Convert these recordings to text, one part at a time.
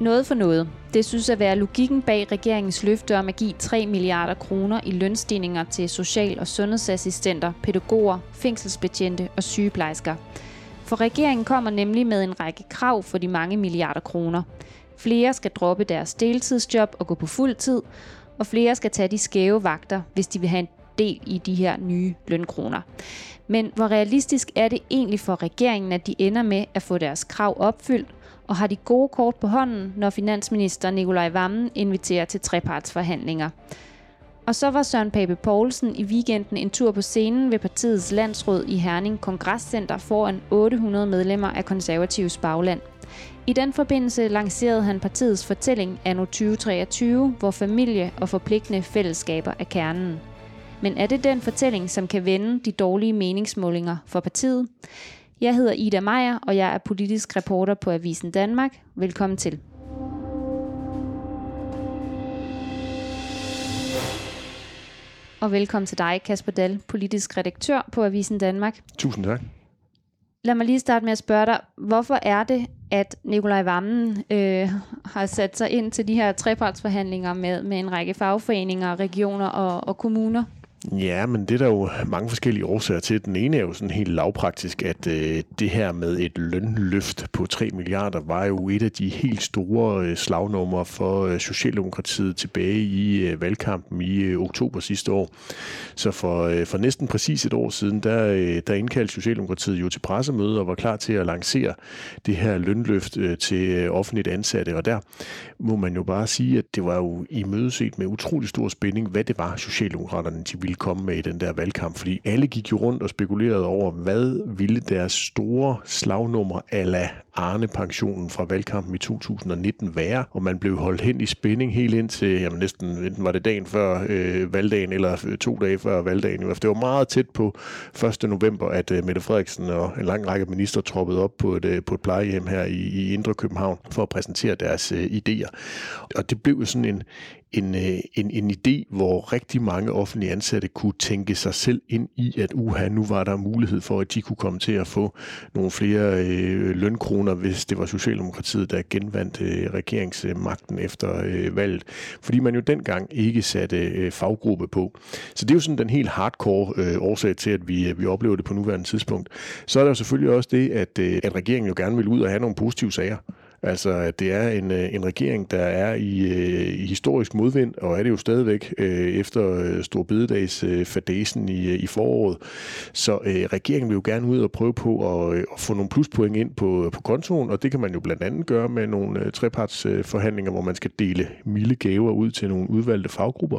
Noget for noget. Det synes at være logikken bag regeringens løfte om at give 3 milliarder kroner i lønstigninger til social- og sundhedsassistenter, pædagoger, fængselsbetjente og sygeplejersker. For regeringen kommer nemlig med en række krav for de mange milliarder kroner. Flere skal droppe deres deltidsjob og gå på fuld tid, og flere skal tage de skæve vagter, hvis de vil have en del i de her nye lønkroner. Men hvor realistisk er det egentlig for regeringen, at de ender med at få deres krav opfyldt, og har de gode kort på hånden, når finansminister Nikolaj Vammen inviterer til trepartsforhandlinger? Og så var Søren Pape Poulsen i weekenden en tur på scenen ved partiets landsråd i Herning Kongresscenter foran 800 medlemmer af konservativs bagland. I den forbindelse lancerede han partiets fortælling anno 2023, hvor familie og forpligtende fællesskaber er kernen. Men er det den fortælling, som kan vende de dårlige meningsmålinger for partiet? Jeg hedder Ida Meier, og jeg er politisk reporter på Avisen Danmark. Velkommen til. Og velkommen til dig, Kasper Dahl, politisk redaktør på Avisen Danmark. Tusind tak. Lad mig lige starte med at spørge dig, hvorfor er det, at Nikolaj Vammen øh, har sat sig ind til de her trepartsforhandlinger med, med en række fagforeninger, regioner og, og kommuner? Ja, men det er der jo mange forskellige årsager til. Den ene er jo sådan helt lavpraktisk, at øh, det her med et lønløft på 3 milliarder var jo et af de helt store øh, slagnumre for øh, Socialdemokratiet tilbage i øh, valgkampen i øh, oktober sidste år. Så for, øh, for næsten præcis et år siden, der, øh, der indkaldte Socialdemokratiet jo til pressemøde og var klar til at lancere det her lønløft øh, til øh, offentligt ansatte. Og der må man jo bare sige, at det var jo i mødeset med utrolig stor spænding, hvad det var Socialdemokraterne de ville komme med i den der valgkamp, fordi alle gik jo rundt og spekulerede over, hvad ville deres store slagnummer ala Arne-pensionen fra valgkampen i 2019 være, og man blev holdt hen i spænding helt ind til, jamen næsten, enten var det dagen før øh, valgdagen, eller øh, to dage før valgdagen. Det var meget tæt på 1. november, at øh, Mette Frederiksen og en lang række minister troppede op på et, øh, på et plejehjem her i, i Indre København for at præsentere deres øh, idéer. Og det blev jo sådan en, en, øh, en, en idé, hvor rigtig mange offentlige ansatte kunne tænke sig selv ind i, at uha, nu var der mulighed for, at de kunne komme til at få nogle flere øh, lønkroner, hvis det var Socialdemokratiet, der genvandt øh, regeringsmagten efter øh, valget. Fordi man jo dengang ikke satte øh, faggruppe på. Så det er jo sådan den helt hardcore øh, årsag til, at vi, øh, vi oplever det på nuværende tidspunkt. Så er der jo selvfølgelig også det, at, øh, at regeringen jo gerne vil ud og have nogle positive sager. Altså, at det er en, øh, en regering, der er i, øh, i historisk modvind, og er det jo stadigvæk øh, efter øh, øh, fadesen i, øh, i foråret. Så øh, regeringen vil jo gerne ud og prøve på at, at få nogle pluspoint ind på, på kontoen, og det kan man jo blandt andet gøre med nogle trepartsforhandlinger, hvor man skal dele milde gaver ud til nogle udvalgte faggrupper.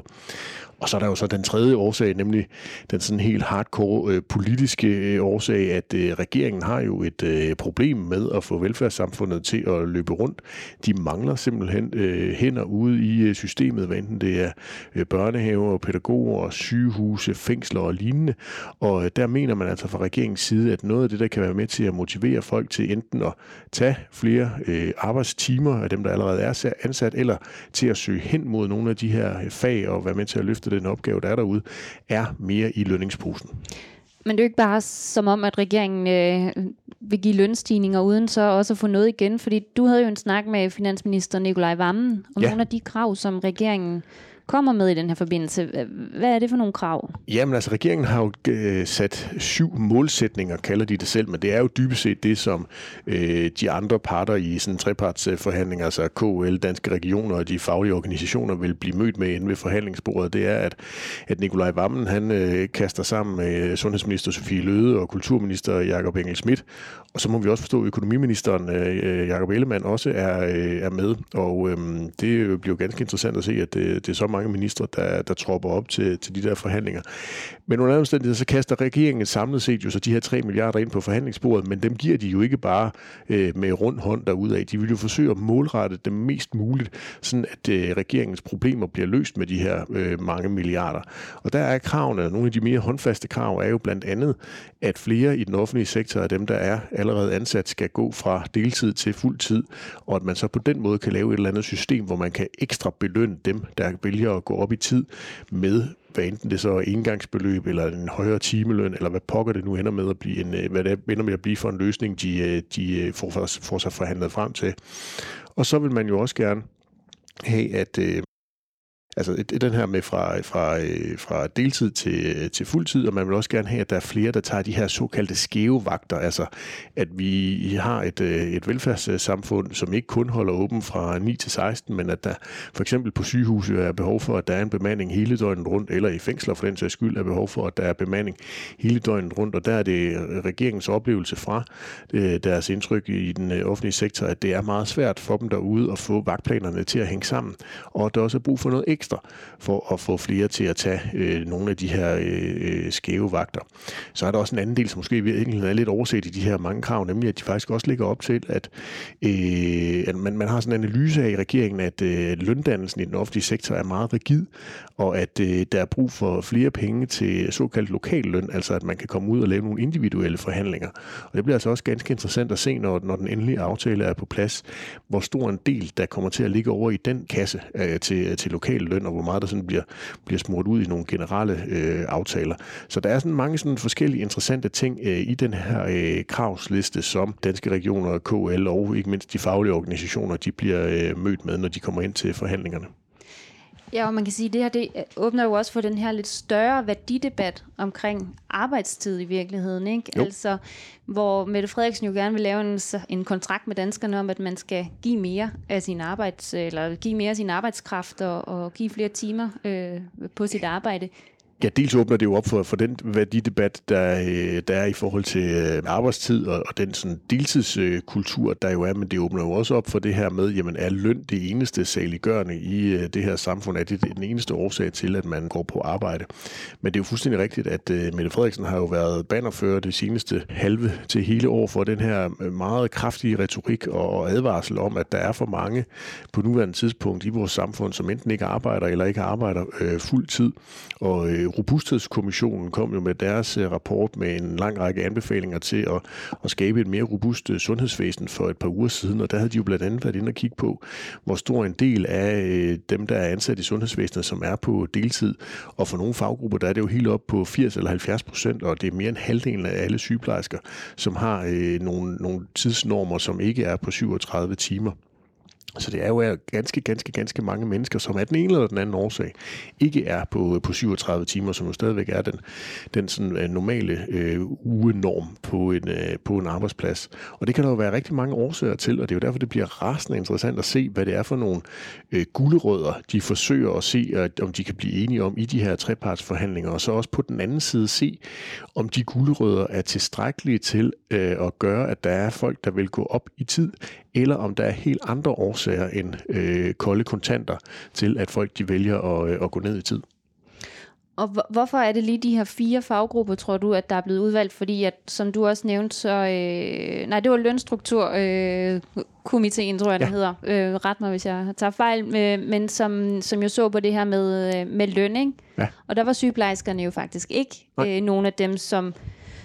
Og så er der jo så den tredje årsag, nemlig den sådan helt hardcore øh, politiske øh, årsag, at øh, regeringen har jo et øh, problem med at få velfærdssamfundet til at løbe rundt. De mangler simpelthen øh, hænder ude i øh, systemet, hvad enten det er øh, børnehaver, pædagoger, sygehuse, fængsler og lignende. Og øh, der mener man altså fra regeringens side, at noget af det, der kan være med til at motivere folk til enten at tage flere øh, arbejdstimer af dem, der allerede er ansat, eller til at søge hen mod nogle af de her øh, fag og være med til at løfte den opgave, der er derude, er mere i lønningsposen. Men det er jo ikke bare som om, at regeringen øh, vil give lønstigninger uden så også at få noget igen, fordi du havde jo en snak med finansminister Nikolaj Vammen om ja. nogle af de krav, som regeringen kommer med i den her forbindelse. Hvad er det for nogle krav? Jamen altså, regeringen har jo øh, sat syv målsætninger, kalder de det selv, men det er jo dybest set det, som øh, de andre parter i sådan trepartsforhandlinger, altså KL, Danske Regioner og de faglige organisationer vil blive mødt med inde ved forhandlingsbordet. Det er, at, at Nikolaj Vammen, han øh, kaster sammen med sundhedsminister Sofie Løde og kulturminister Jakob Engel Schmidt, og så må vi også forstå, at økonomiministeren øh, øh Jakob Ellemann også er, øh, er med, og øh, det bliver jo ganske interessant at se, at det, det er så mange ministre, der, der tropper op til, til de der forhandlinger. Men under omstændigheder, så kaster regeringen samlet set jo så de her 3 milliarder ind på forhandlingsbordet, men dem giver de jo ikke bare øh, med rund hånd derudad. De vil jo forsøge at målrette dem mest muligt, sådan at øh, regeringens problemer bliver løst med de her øh, mange milliarder. Og der er kravene, nogle af de mere håndfaste krav er jo blandt andet, at flere i den offentlige sektor af dem, der er allerede ansat, skal gå fra deltid til fuld tid, og at man så på den måde kan lave et eller andet system, hvor man kan ekstra belønne dem, der vælger at gå op i tid med hvad enten det så er engangsbeløb eller en højere timeløn, eller hvad pokker det nu ender med at blive en, øh, hvad det ender med at blive for en løsning, de, øh, de øh, får, får sig forhandlet frem til. Og så vil man jo også gerne have, at Altså den her med fra, fra, øh, fra deltid til, øh, til fuldtid, og man vil også gerne have, at der er flere, der tager de her såkaldte skæve vagter, altså at vi har et, øh, et velfærdssamfund, som ikke kun holder åben fra 9 til 16, men at der for eksempel på sygehuset er behov for, at der er en bemanding hele døgnet rundt, eller i fængsler for den sags skyld er behov for, at der er bemanding hele døgnet rundt, og der er det regeringens oplevelse fra deres indtryk i den offentlige sektor, at det er meget svært for dem derude at få vagtplanerne til at hænge sammen, og at der også er brug for noget ekstra for at få flere til at tage øh, nogle af de her øh, øh, skæve vagter. Så er der også en anden del, som måske virkelig er lidt overset i de her mange krav, nemlig at de faktisk også ligger op til, at, øh, at man, man har sådan en analyse af i regeringen, at øh, løndannelsen i den offentlige sektor er meget rigid, og at øh, der er brug for flere penge til såkaldt lokal løn, altså at man kan komme ud og lave nogle individuelle forhandlinger. Og det bliver altså også ganske interessant at se, når, når den endelige aftale er på plads, hvor stor en del, der kommer til at ligge over i den kasse øh, til, til lokal løn, og hvor meget der sådan bliver, bliver smurt ud i nogle generelle øh, aftaler. Så der er sådan mange sådan forskellige interessante ting øh, i den her øh, kravsliste, som danske regioner, KL og ikke mindst de faglige organisationer, de bliver øh, mødt med, når de kommer ind til forhandlingerne. Ja, og man kan sige, at det her det åbner jo også for den her lidt større værdidebat omkring arbejdstid i virkeligheden. Ikke? Altså, hvor Mette Frederiksen jo gerne vil lave en, en kontrakt med danskerne om, at man skal give mere af sin arbejds, eller give mere af sin arbejdskraft og, og give flere timer øh, på sit arbejde. Ja, dels åbner det jo op for, for den værdidebat, der, øh, der er i forhold til øh, arbejdstid og, og den sådan deltidskultur, der jo er, men det åbner jo også op for det her med, jamen er løn det eneste saliggørende i øh, det her samfund? Er det den eneste årsag til, at man går på arbejde? Men det er jo fuldstændig rigtigt, at øh, Mette Frederiksen har jo været bannerfører det seneste halve til hele år for den her øh, meget kraftige retorik og advarsel om, at der er for mange på nuværende tidspunkt i vores samfund, som enten ikke arbejder eller ikke arbejder øh, fuld tid. Og øh, Robusthedskommissionen kom jo med deres øh, rapport med en lang række anbefalinger til at, at skabe et mere robust øh, sundhedsvæsen for et par uger siden, og der havde de jo blandt andet været inde og kigge på, hvor stor en del af øh, dem, der er ansat i sundhedsvæsenet, som er på deltid, og for nogle faggrupper, der er det jo helt op på 80 eller 70 procent, og det er mere end halvdelen af alle sygeplejersker, som har øh, nogle, nogle tidsnormer, som ikke er på 37 timer. Så det er jo ganske, ganske, ganske mange mennesker, som af den ene eller den anden årsag ikke er på, på 37 timer, som jo stadigvæk er den, den sådan, øh, normale øh, ugenorm på en, øh, på en arbejdsplads. Og det kan der jo være rigtig mange årsager til, og det er jo derfor, det bliver rasende interessant at se, hvad det er for nogle øh, gulerødder, de forsøger at se, at, om de kan blive enige om i de her trepartsforhandlinger, og så også på den anden side se, om de gulerødder er tilstrækkelige til øh, at gøre, at der er folk, der vil gå op i tid, eller om der er helt andre årsager end øh, kolde kontanter til, at folk de vælger at, øh, at gå ned i tid. Og hvorfor er det lige de her fire faggrupper, tror du, at der er blevet udvalgt? Fordi, at, som du også nævnte, så... Øh, nej, det var lønstrukturkomiteen, øh, tror jeg, ja. den hedder. Øh, ret mig, hvis jeg tager fejl. Øh, men som, som jo så på det her med, øh, med løn, ikke? Ja. Og der var sygeplejerskerne jo faktisk ikke øh, nogen af dem, som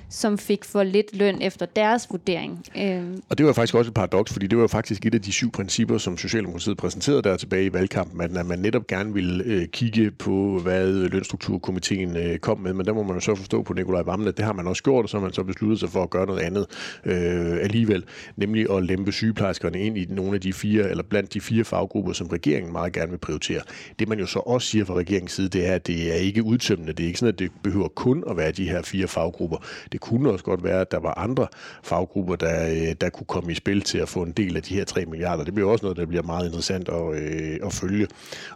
som fik for lidt løn efter deres vurdering. Øh. Og det var faktisk også et paradoks, fordi det var faktisk et af de syv principper, som Socialdemokratiet præsenterede der tilbage i valgkampen, at man netop gerne ville øh, kigge på, hvad øh, lønstrukturkomiteen øh, kom med, men der må man jo så forstå på Nikolaj Vammen, at det har man også gjort, og så har man så besluttet sig for at gøre noget andet øh, alligevel, nemlig at lempe sygeplejerskerne ind i nogle af de fire, eller blandt de fire faggrupper, som regeringen meget gerne vil prioritere. Det man jo så også siger fra regeringens side, det er, at det er ikke udtømmende. Det er ikke sådan, at det behøver kun at være de her fire faggrupper. Det kunne også godt være, at der var andre faggrupper, der, øh, der kunne komme i spil til at få en del af de her 3 milliarder. Det bliver også noget, der bliver meget interessant at, øh, at følge.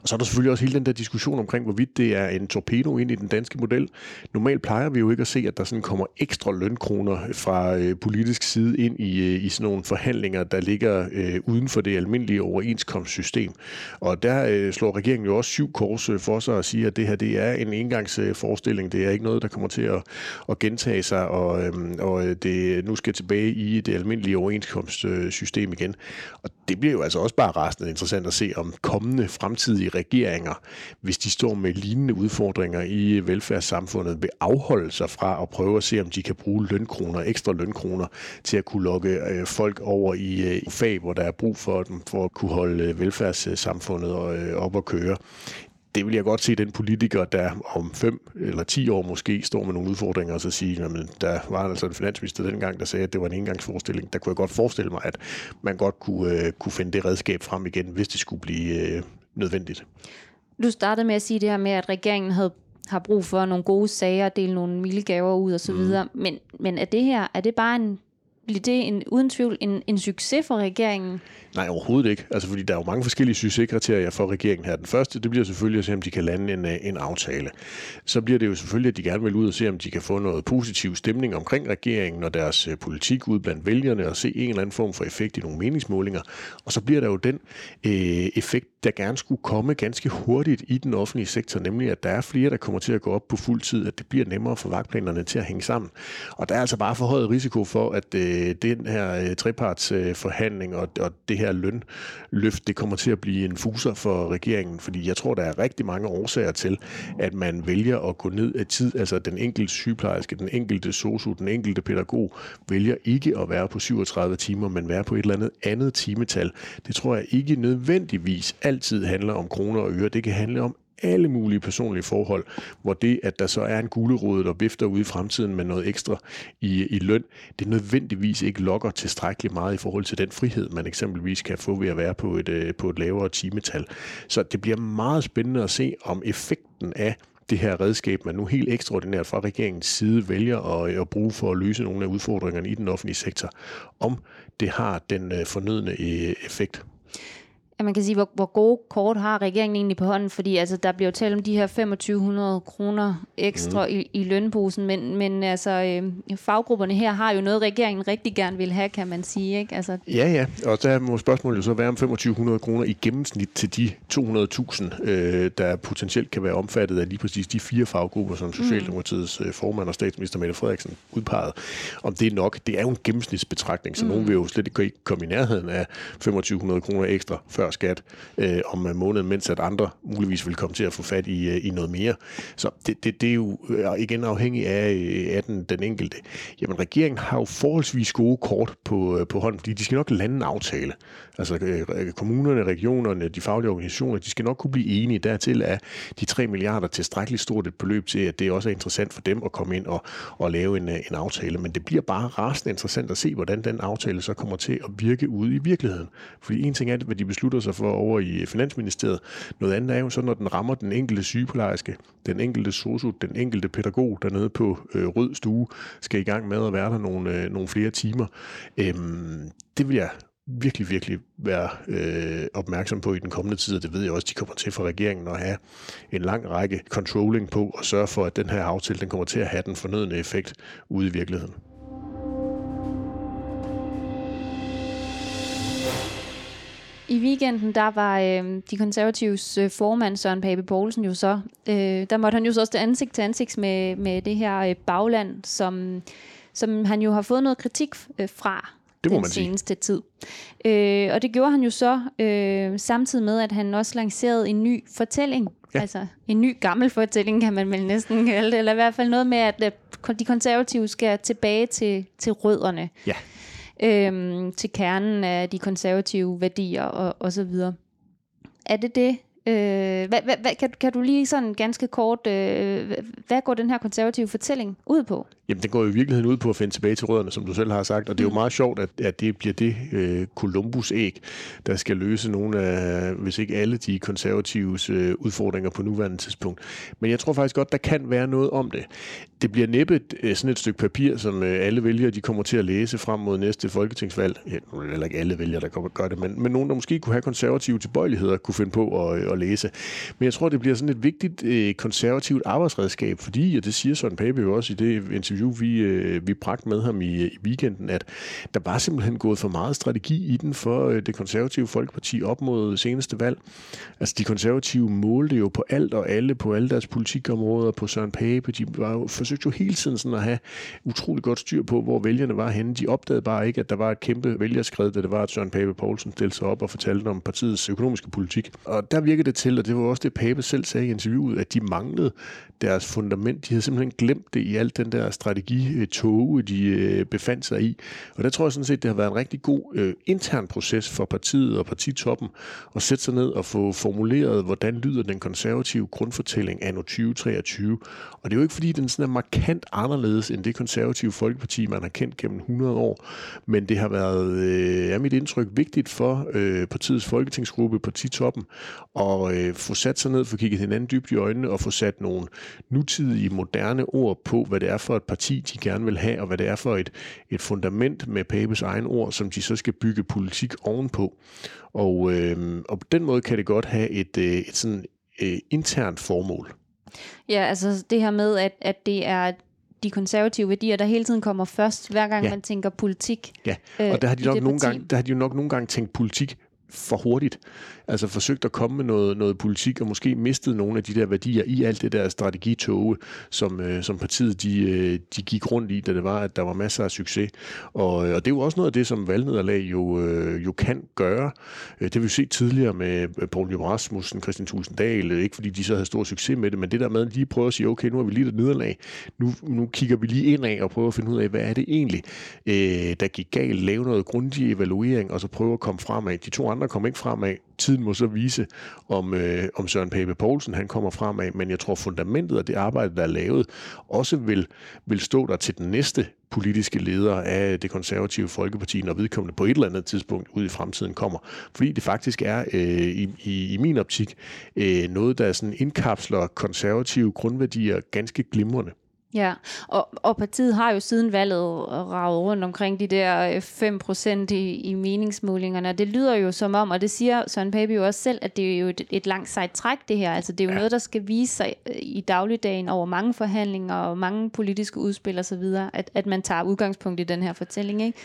Og så er der selvfølgelig også hele den der diskussion omkring, hvorvidt det er en torpedo ind i den danske model. Normalt plejer vi jo ikke at se, at der sådan kommer ekstra lønkroner fra øh, politisk side ind i, øh, i sådan nogle forhandlinger, der ligger øh, uden for det almindelige overenskomstsystem. Og der øh, slår regeringen jo også syv kors øh, for sig og siger, at det her det er en engangsforestilling. Det er ikke noget, der kommer til at, at gentage sig og, øhm, og øh, det nu skal tilbage i det almindelige overenskomstsystem igen. Og det bliver jo altså også bare resten interessant at se, om kommende fremtidige regeringer, hvis de står med lignende udfordringer i velfærdssamfundet, vil afholde sig fra at prøve at se, om de kan bruge lønkroner, ekstra lønkroner, til at kunne lokke øh, folk over i øh, fag, hvor der er brug for dem, for at kunne holde øh, velfærdssamfundet øh, op at køre det vil jeg godt se den politiker, der om fem eller ti år måske står med nogle udfordringer og så sige, at der var altså en finansminister dengang, der sagde, at det var en engangsforestilling. Der kunne jeg godt forestille mig, at man godt kunne, øh, kunne finde det redskab frem igen, hvis det skulle blive øh, nødvendigt. Du startede med at sige det her med, at regeringen havde har brug for nogle gode sager, dele nogle milde gaver ud og så mm. videre. Men, men er det her, er det bare en bliver det en, uden tvivl en, en succes for regeringen? Nej, overhovedet ikke. Altså, fordi der er jo mange forskellige succeskriterier for regeringen her. Den første, det bliver selvfølgelig at se, om de kan lande en, øh, en aftale. Så bliver det jo selvfølgelig, at de gerne vil ud og se, om de kan få noget positiv stemning omkring regeringen og deres øh, politik ud blandt vælgerne og se en eller anden form for effekt i nogle meningsmålinger. Og så bliver der jo den øh, effekt, der gerne skulle komme ganske hurtigt i den offentlige sektor, nemlig at der er flere, der kommer til at gå op på fuld tid, at det bliver nemmere for vagtplanerne til at hænge sammen. Og der er altså bare forhøjet risiko for, at øh, Øh, den her øh, trepartsforhandling øh, og, og det her lønløft, det kommer til at blive en fuser for regeringen, fordi jeg tror, der er rigtig mange årsager til, at man vælger at gå ned af tid. Altså den enkelte sygeplejerske, den enkelte sosu, den enkelte pædagog vælger ikke at være på 37 timer, men være på et eller andet andet timetal. Det tror jeg ikke nødvendigvis altid handler om kroner og øre. Det kan handle om alle mulige personlige forhold, hvor det, at der så er en gulerod, der vifter ud i fremtiden med noget ekstra i, i løn, det nødvendigvis ikke lokker tilstrækkeligt meget i forhold til den frihed, man eksempelvis kan få ved at være på et, øh, på et lavere timetal. Så det bliver meget spændende at se, om effekten af det her redskab, man nu helt ekstraordinært fra regeringens side vælger at, øh, at bruge for at løse nogle af udfordringerne i den offentlige sektor, om det har den øh, fornødne effekt at man kan sige, hvor, hvor gode kort har regeringen egentlig på hånden, fordi altså, der bliver jo talt om de her 2500 kroner ekstra mm. i, i lønposen, men, men altså, øh, faggrupperne her har jo noget, regeringen rigtig gerne vil have, kan man sige. Ikke? Altså... Ja, ja, og der må spørgsmålet jo så være om 2500 kroner i gennemsnit til de 200.000, øh, der potentielt kan være omfattet af lige præcis de fire faggrupper, som mm. Socialdemokratiets mm. formand og statsminister Mette Frederiksen udpegede. Om det er nok, det er jo en gennemsnitsbetragtning, så mm. nogen vil jo slet ikke komme i nærheden af 2500 kroner ekstra før før skat øh, om øh, måneden, mens at andre muligvis vil komme til at få fat i, øh, i noget mere. Så det, det, det er jo øh, igen afhængig af, øh, af den, den enkelte. Jamen, regeringen har jo forholdsvis gode kort på, øh, på hånden, fordi de skal nok lande en aftale. Altså kommunerne, regionerne, de faglige organisationer, de skal nok kunne blive enige. Dertil at de 3 milliarder tilstrækkeligt stort et beløb til, at det også er interessant for dem at komme ind og, og lave en, en aftale. Men det bliver bare rasende interessant at se, hvordan den aftale så kommer til at virke ude i virkeligheden. Fordi en ting er, hvad de beslutter beslutter sig for over i Finansministeriet. Noget andet er jo så, når den rammer den enkelte sygeplejerske, den enkelte sosu, den enkelte pædagog dernede på øh, Rød Stue, skal i gang med at være der nogle, øh, nogle flere timer. Øhm, det vil jeg virkelig, virkelig være øh, opmærksom på i den kommende tid, og det ved jeg også, de kommer til for regeringen at have en lang række controlling på og sørge for, at den her aftale den kommer til at have den fornødne effekt ude i virkeligheden. I weekenden, der var øh, de konservatives øh, formand, Søren Pape Poulsen, jo så, øh, der måtte han jo så stå ansigt til ansigt med, med det her øh, bagland, som, som han jo har fået noget kritik øh, fra det må den man seneste sige. tid. Øh, og det gjorde han jo så øh, samtidig med, at han også lancerede en ny fortælling. Ja. Altså en ny gammel fortælling, kan man vel næsten kalde det. Eller i hvert fald noget med, at øh, de konservative skal tilbage til, til rødderne. Ja øhm, til kernen af de konservative værdier og, og så videre. Er det det, Øh, hvad, hvad, hvad, kan, kan du lige sådan ganske kort, øh, hvad går den her konservative fortælling ud på? Jamen, den går jo i virkeligheden ud på at finde tilbage til rødderne, som du selv har sagt, og det er jo mm. meget sjovt, at, at det bliver det øh, Columbus-æg, der skal løse nogle af, hvis ikke alle de konservatives øh, udfordringer på nuværende tidspunkt. Men jeg tror faktisk godt, der kan være noget om det. Det bliver næppet øh, sådan et stykke papir, som øh, alle vælgere de kommer til at læse frem mod næste folketingsvalg. Ja, eller ikke alle vælgere, der gør det, men, men nogen, der måske kunne have konservative tilbøjeligheder, kunne finde på at, at læse. Men jeg tror, det bliver sådan et vigtigt øh, konservativt arbejdsredskab, fordi, og det siger Søren Pape jo også i det interview, vi, øh, vi bragte med ham i, i weekenden, at der var simpelthen gået for meget strategi i den for øh, det konservative Folkeparti op mod seneste valg. Altså de konservative målte jo på alt og alle, på alle deres politikområder, på Søren Pape. De var jo, forsøgte jo hele tiden sådan at have utrolig godt styr på, hvor vælgerne var henne. De opdagede bare ikke, at der var et kæmpe vælgerskred, da det var, at Søren Pape Poulsen stillede sig op og fortalte om partiets økonomiske politik. Og der virkede det til, og det var også det, Pape selv sagde i interviewet, at de manglede deres fundament. De havde simpelthen glemt det i alt den der strategitoge, øh, de øh, befandt sig i. Og der tror jeg sådan set, det har været en rigtig god øh, intern proces for partiet og partitoppen at sætte sig ned og få formuleret, hvordan lyder den konservative grundfortælling anno 2023. Og det er jo ikke, fordi den sådan er markant anderledes end det konservative folkeparti, man har kendt gennem 100 år, men det har været, øh, er mit indtryk, vigtigt for øh, partiets folketingsgruppe, partitoppen, at øh, få sat sig ned, få kigget hinanden dybt i øjnene og få sat nogle nutidige, moderne ord på, hvad det er for et parti, de gerne vil have, og hvad det er for et, et fundament med Papes egen ord, som de så skal bygge politik ovenpå. Og, øh, og på den måde kan det godt have et, øh, et sådan øh, internt formål. Ja, altså det her med, at, at det er de konservative værdier, der hele tiden kommer først, hver gang ja. man tænker politik. Ja, og der har de nok nogle gange, der har de jo nok nogle gange tænkt politik for hurtigt. Altså forsøgt at komme med noget, noget politik, og måske mistet nogle af de der værdier i alt det der strategitoge, som, øh, som partiet de, øh, de gik rundt i, da det var, at der var masser af succes. Og, øh, og det er jo også noget af det, som valgnederlag jo, øh, jo kan gøre. Øh, det har vi set tidligere med øh, Poul Nyrup Rasmussen, Christian Tulsendal, ikke fordi de så havde stor succes med det, men det der med at lige prøve at sige, okay, nu har vi lige et nederlag, nu, nu kigger vi lige indad og prøver at finde ud af, hvad er det egentlig, øh, der gik galt, lave noget grundig evaluering, og så prøve at komme fremad. De to andre kom ikke fremad, tiden må så vise, om, øh, om Søren Pape Poulsen han kommer fremad, men jeg tror fundamentet af det arbejde, der er lavet, også vil, vil stå der til den næste politiske leder af det konservative Folkeparti, når vedkommende på et eller andet tidspunkt ud i fremtiden kommer. Fordi det faktisk er øh, i, i, i min optik øh, noget, der sådan indkapsler konservative grundværdier ganske glimrende. Ja, og, og partiet har jo siden valget ravet rundt omkring de der 5% øh, i, i meningsmålingerne, det lyder jo som om, og det siger Søren Pape jo også selv, at det er jo et, et langt sejt træk det her, altså det er jo ja. noget, der skal vise sig øh, i dagligdagen over mange forhandlinger og mange politiske udspil osv., at, at man tager udgangspunkt i den her fortælling, ikke?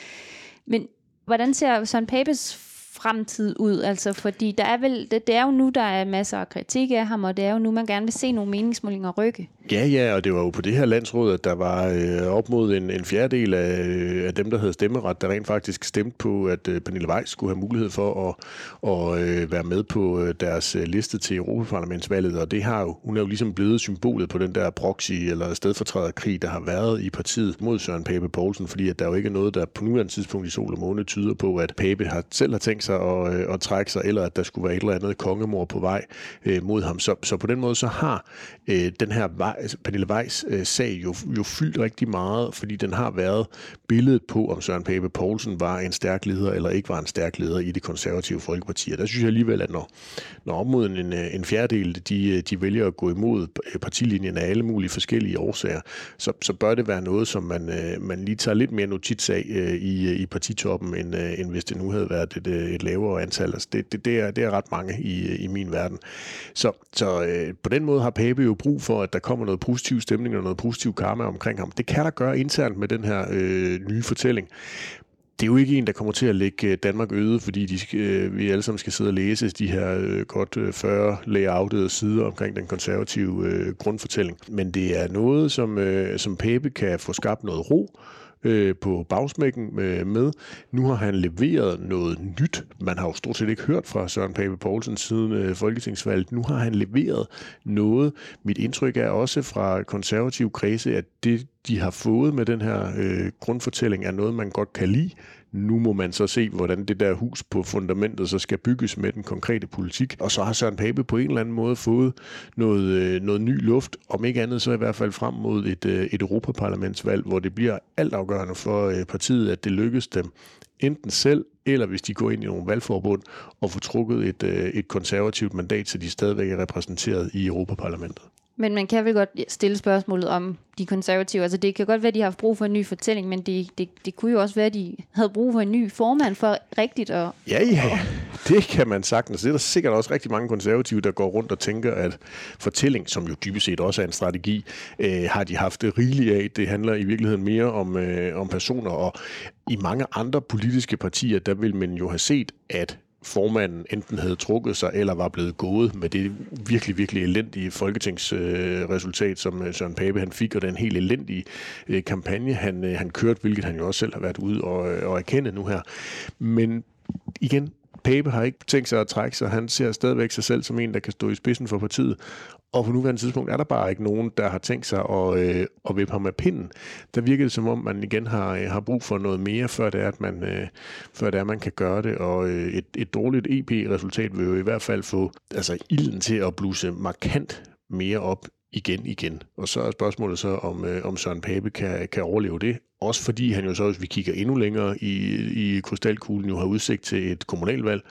Men hvordan ser Søren Papes fremtid ud? Altså, fordi der er vel, det, det er jo nu, der er masser af kritik af ham, og det er jo nu, man gerne vil se nogle meningsmålinger rykke. Ja, ja, og det var jo på det her landsråd, at der var øh, op mod en, en fjerdedel af, øh, af dem, der havde stemmeret, der rent faktisk stemte på, at øh, Pernille Weiss skulle have mulighed for at, at øh, være med på øh, deres øh, liste til Europaparlamentsvalget, og det har jo, hun er jo ligesom blevet symbolet på den der proxy eller stedfortræderkrig, der har været i partiet mod Søren Pape Poulsen, fordi at der jo ikke er noget, der på nuværende tidspunkt i sol og måne tyder på, at Pape har, selv har tænkt sig at, øh, at trække sig, eller at der skulle være et eller andet kongemor på vej øh, mod ham. Så, så på den måde så har øh, den her altså Pernille Weiss øh, sag jo, jo fyldt rigtig meget, fordi den har været billedet på, om Søren Pape Poulsen var en stærk leder eller ikke var en stærk leder i det konservative folkeparti. Og der synes jeg alligevel, at når, når op mod en, øh, en fjerdedel, de, øh, de vælger at gå imod partilinjen af alle mulige forskellige årsager, så, så bør det være noget, som man, øh, man lige tager lidt mere notits af øh, i, i partitoppen, end, øh, end hvis det nu havde været et, et lavere antal. Altså det, det, det, er, det er ret mange i, i min verden. Så, så øh, på den måde har Pape jo brug for, at der kommer noget positiv stemning og noget positiv karma omkring ham. Det kan der gøre internt med den her øh, nye fortælling det er jo ikke en, der kommer til at lægge øh, Danmark øde, fordi de øh, vi alle sammen skal sidde og læse de her øh, godt øh, 40 layoutede sider omkring den konservative øh, grundfortælling. Men det er noget, som, øh, som Pape kan få skabt noget ro, øh, på bagsmækken øh, med. Nu har han leveret noget nyt. Man har jo stort set ikke hørt fra Søren Pape Poulsen siden øh, folketingsvalget. Nu har han leveret noget. Mit indtryk er også fra konservativ kredse, at det, de har fået med den her øh, grundfortælling, er noget, man godt kan lide. Nu må man så se, hvordan det der hus på fundamentet så skal bygges med den konkrete politik. Og så har Søren Pape på en eller anden måde fået noget, øh, noget ny luft, om ikke andet så i hvert fald frem mod et, øh, et Europaparlamentsvalg, hvor det bliver altafgørende for øh, partiet, at det lykkes dem enten selv, eller hvis de går ind i nogle valgforbund og får trukket et, et konservativt mandat, så de stadigvæk er repræsenteret i Europaparlamentet. Men man kan vel godt stille spørgsmålet om de konservative. Altså det kan godt være, at de har haft brug for en ny fortælling, men det, det, det kunne jo også være, at de havde brug for en ny formand for rigtigt at... Ja, ja, det kan man sagtens. Det er der sikkert også rigtig mange konservative, der går rundt og tænker, at fortælling, som jo dybest set også er en strategi, øh, har de haft rigeligt af. Det handler i virkeligheden mere om, øh, om personer, og i mange andre politiske partier, der vil man jo have set, at formanden enten havde trukket sig eller var blevet gået med det virkelig, virkelig elendige folketingsresultat, som øh, Søren Pape han fik, og den helt elendige øh, kampagne, han, øh, han kørte, hvilket han jo også selv har været ude og, øh, og erkende nu her. Men igen, Pape har ikke tænkt sig at trække sig. Han ser stadigvæk sig selv som en, der kan stå i spidsen for partiet. Og på nuværende tidspunkt er der bare ikke nogen, der har tænkt sig at, øh, at vippe ham med pinden. Der virker det som om, man igen har, øh, har brug for noget mere, før det er, at man, øh, før det er, at man kan gøre det. Og øh, et, et dårligt EP-resultat vil jo i hvert fald få altså, ilden til at bluse markant mere op igen igen. Og så er spørgsmålet så, om, øh, om Søren Pape kan, kan overleve det. Også fordi han jo så, hvis vi kigger endnu længere i, i krystalkuglen, jo har udsigt til et kommunalvalg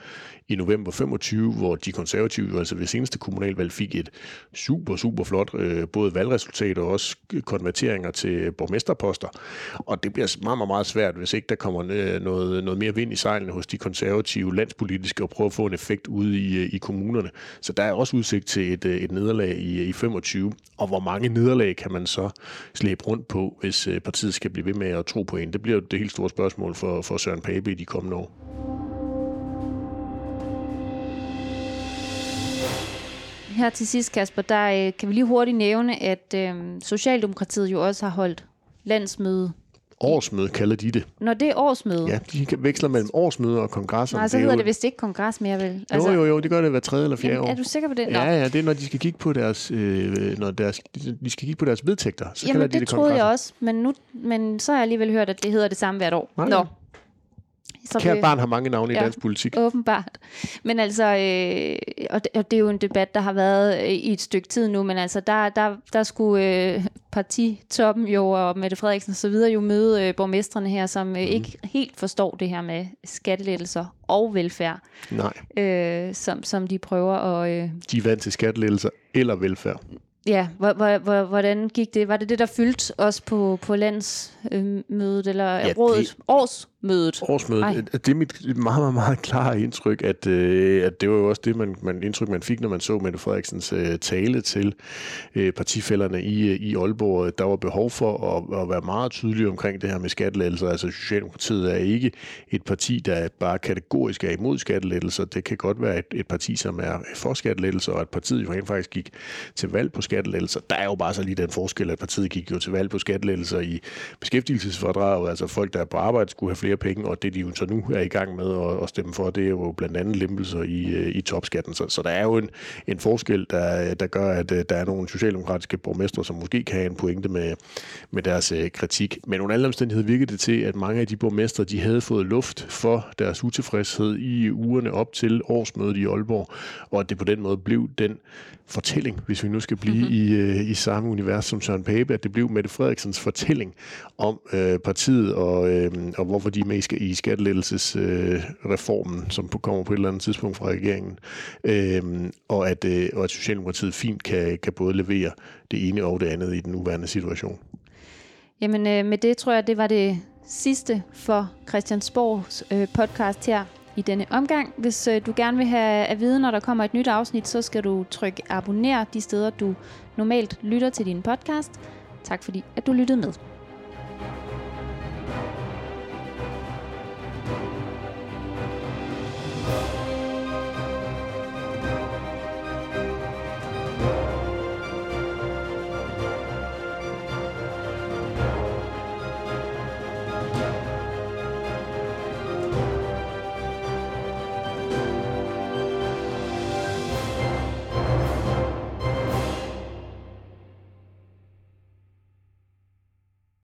i november 25, hvor de konservative altså ved seneste kommunalvalg fik et super, super flot øh, både valgresultat og også konverteringer til borgmesterposter. Og det bliver meget, meget, meget svært, hvis ikke der kommer øh, noget, noget mere vind i sejlene hos de konservative landspolitiske og prøve at få en effekt ude i, øh, i kommunerne. Så der er også udsigt til et, øh, et nederlag i, i 25. Og hvor mange nederlag kan man så slæbe rundt på, hvis partiet skal blive ved med at tro på en? Det bliver det helt store spørgsmål for, for Søren Pape i de kommende år. Her til sidst, Kasper, der øh, kan vi lige hurtigt nævne, at øh, Socialdemokratiet jo også har holdt landsmøde Årsmøde kalder de det. Når det er årsmøde? Ja, de veksler mellem årsmøde og kongresser. Nej, så hedder det, det vist ikke kongres mere, vel? Altså, jo, jo, jo, det gør det hver tredje eller fjerde jamen, år. Er du sikker på det? Nå. Ja, ja, det er, når de skal kigge på deres, øh, når deres, de skal kigge på deres vedtægter. Så jamen, de det, det troede kongresser. jeg også, men, nu, men så har jeg alligevel hørt, at det hedder det samme hvert år. Nej. Nå, så Kært barn har mange navne ja, i dansk politik. åbenbart. Men altså, øh, og, det, og det er jo en debat, der har været øh, i et stykke tid nu, men altså, der, der, der skulle øh, partitoppen jo, og Mette Frederiksen og så videre jo møde øh, borgmestrene her, som øh, mm. ikke helt forstår det her med skattelettelser og velfærd. Nej. Øh, som, som de prøver at... Øh, de er vant til skattelettelser eller velfærd. Ja, hvordan gik det? Var det det, der fyldte os på, på landsmødet, eller ja, rådet? Det, årsmødet? Årsmødet. Ej. Det er mit meget, meget, meget klare indtryk, at, øh, at det var jo også det man, man, indtryk, man fik, når man så Mette Frederiksens øh, tale til øh, partifælderne i, i Aalborg. Der var behov for at, at være meget tydelig omkring det her med skattelettelser. Altså Socialdemokratiet er ikke et parti, der bare kategorisk er imod skattelettelser. Det kan godt være et, et parti, som er for skattelettelser, og at partiet jo rent faktisk gik til valg på skattelettelser. Der er jo bare så lige den forskel, at partiet gik jo til valg på skattelettelser i beskæftigelsesfordraget. Altså folk, der er på arbejde, skulle have flere penge, og det de jo så nu er i gang med at, at stemme for, det er jo blandt andet lempelser i, øh, i topskatten. Så, så der er jo en, en forskel, der, der gør, at øh, der er nogle socialdemokratiske borgmestre, som måske kan have en pointe med, med deres øh, kritik. Men under alle omstændigheder virkede det til, at mange af de borgmestre, de havde fået luft for deres utilfredshed i ugerne op til årsmødet i Aalborg, og at det på den måde blev den fortælling, hvis vi nu skal blive mm-hmm. i, øh, i samme univers som Søren Pape, at det blev Mette Frederiksens fortælling om øh, partiet og, øh, og hvorfor de er med i, i skattelettelsesreformen, øh, som kommer på et eller andet tidspunkt fra regeringen, øh, og, at, øh, og at Socialdemokratiet fint kan, kan både levere det ene og det andet i den nuværende situation. Jamen øh, med det tror jeg, det var det sidste for Christiansborgs øh, podcast her i denne omgang. Hvis øh, du gerne vil have at vide, når der kommer et nyt afsnit, så skal du trykke abonner de steder, du normalt lytter til din podcast. Tak fordi, at du lyttede med.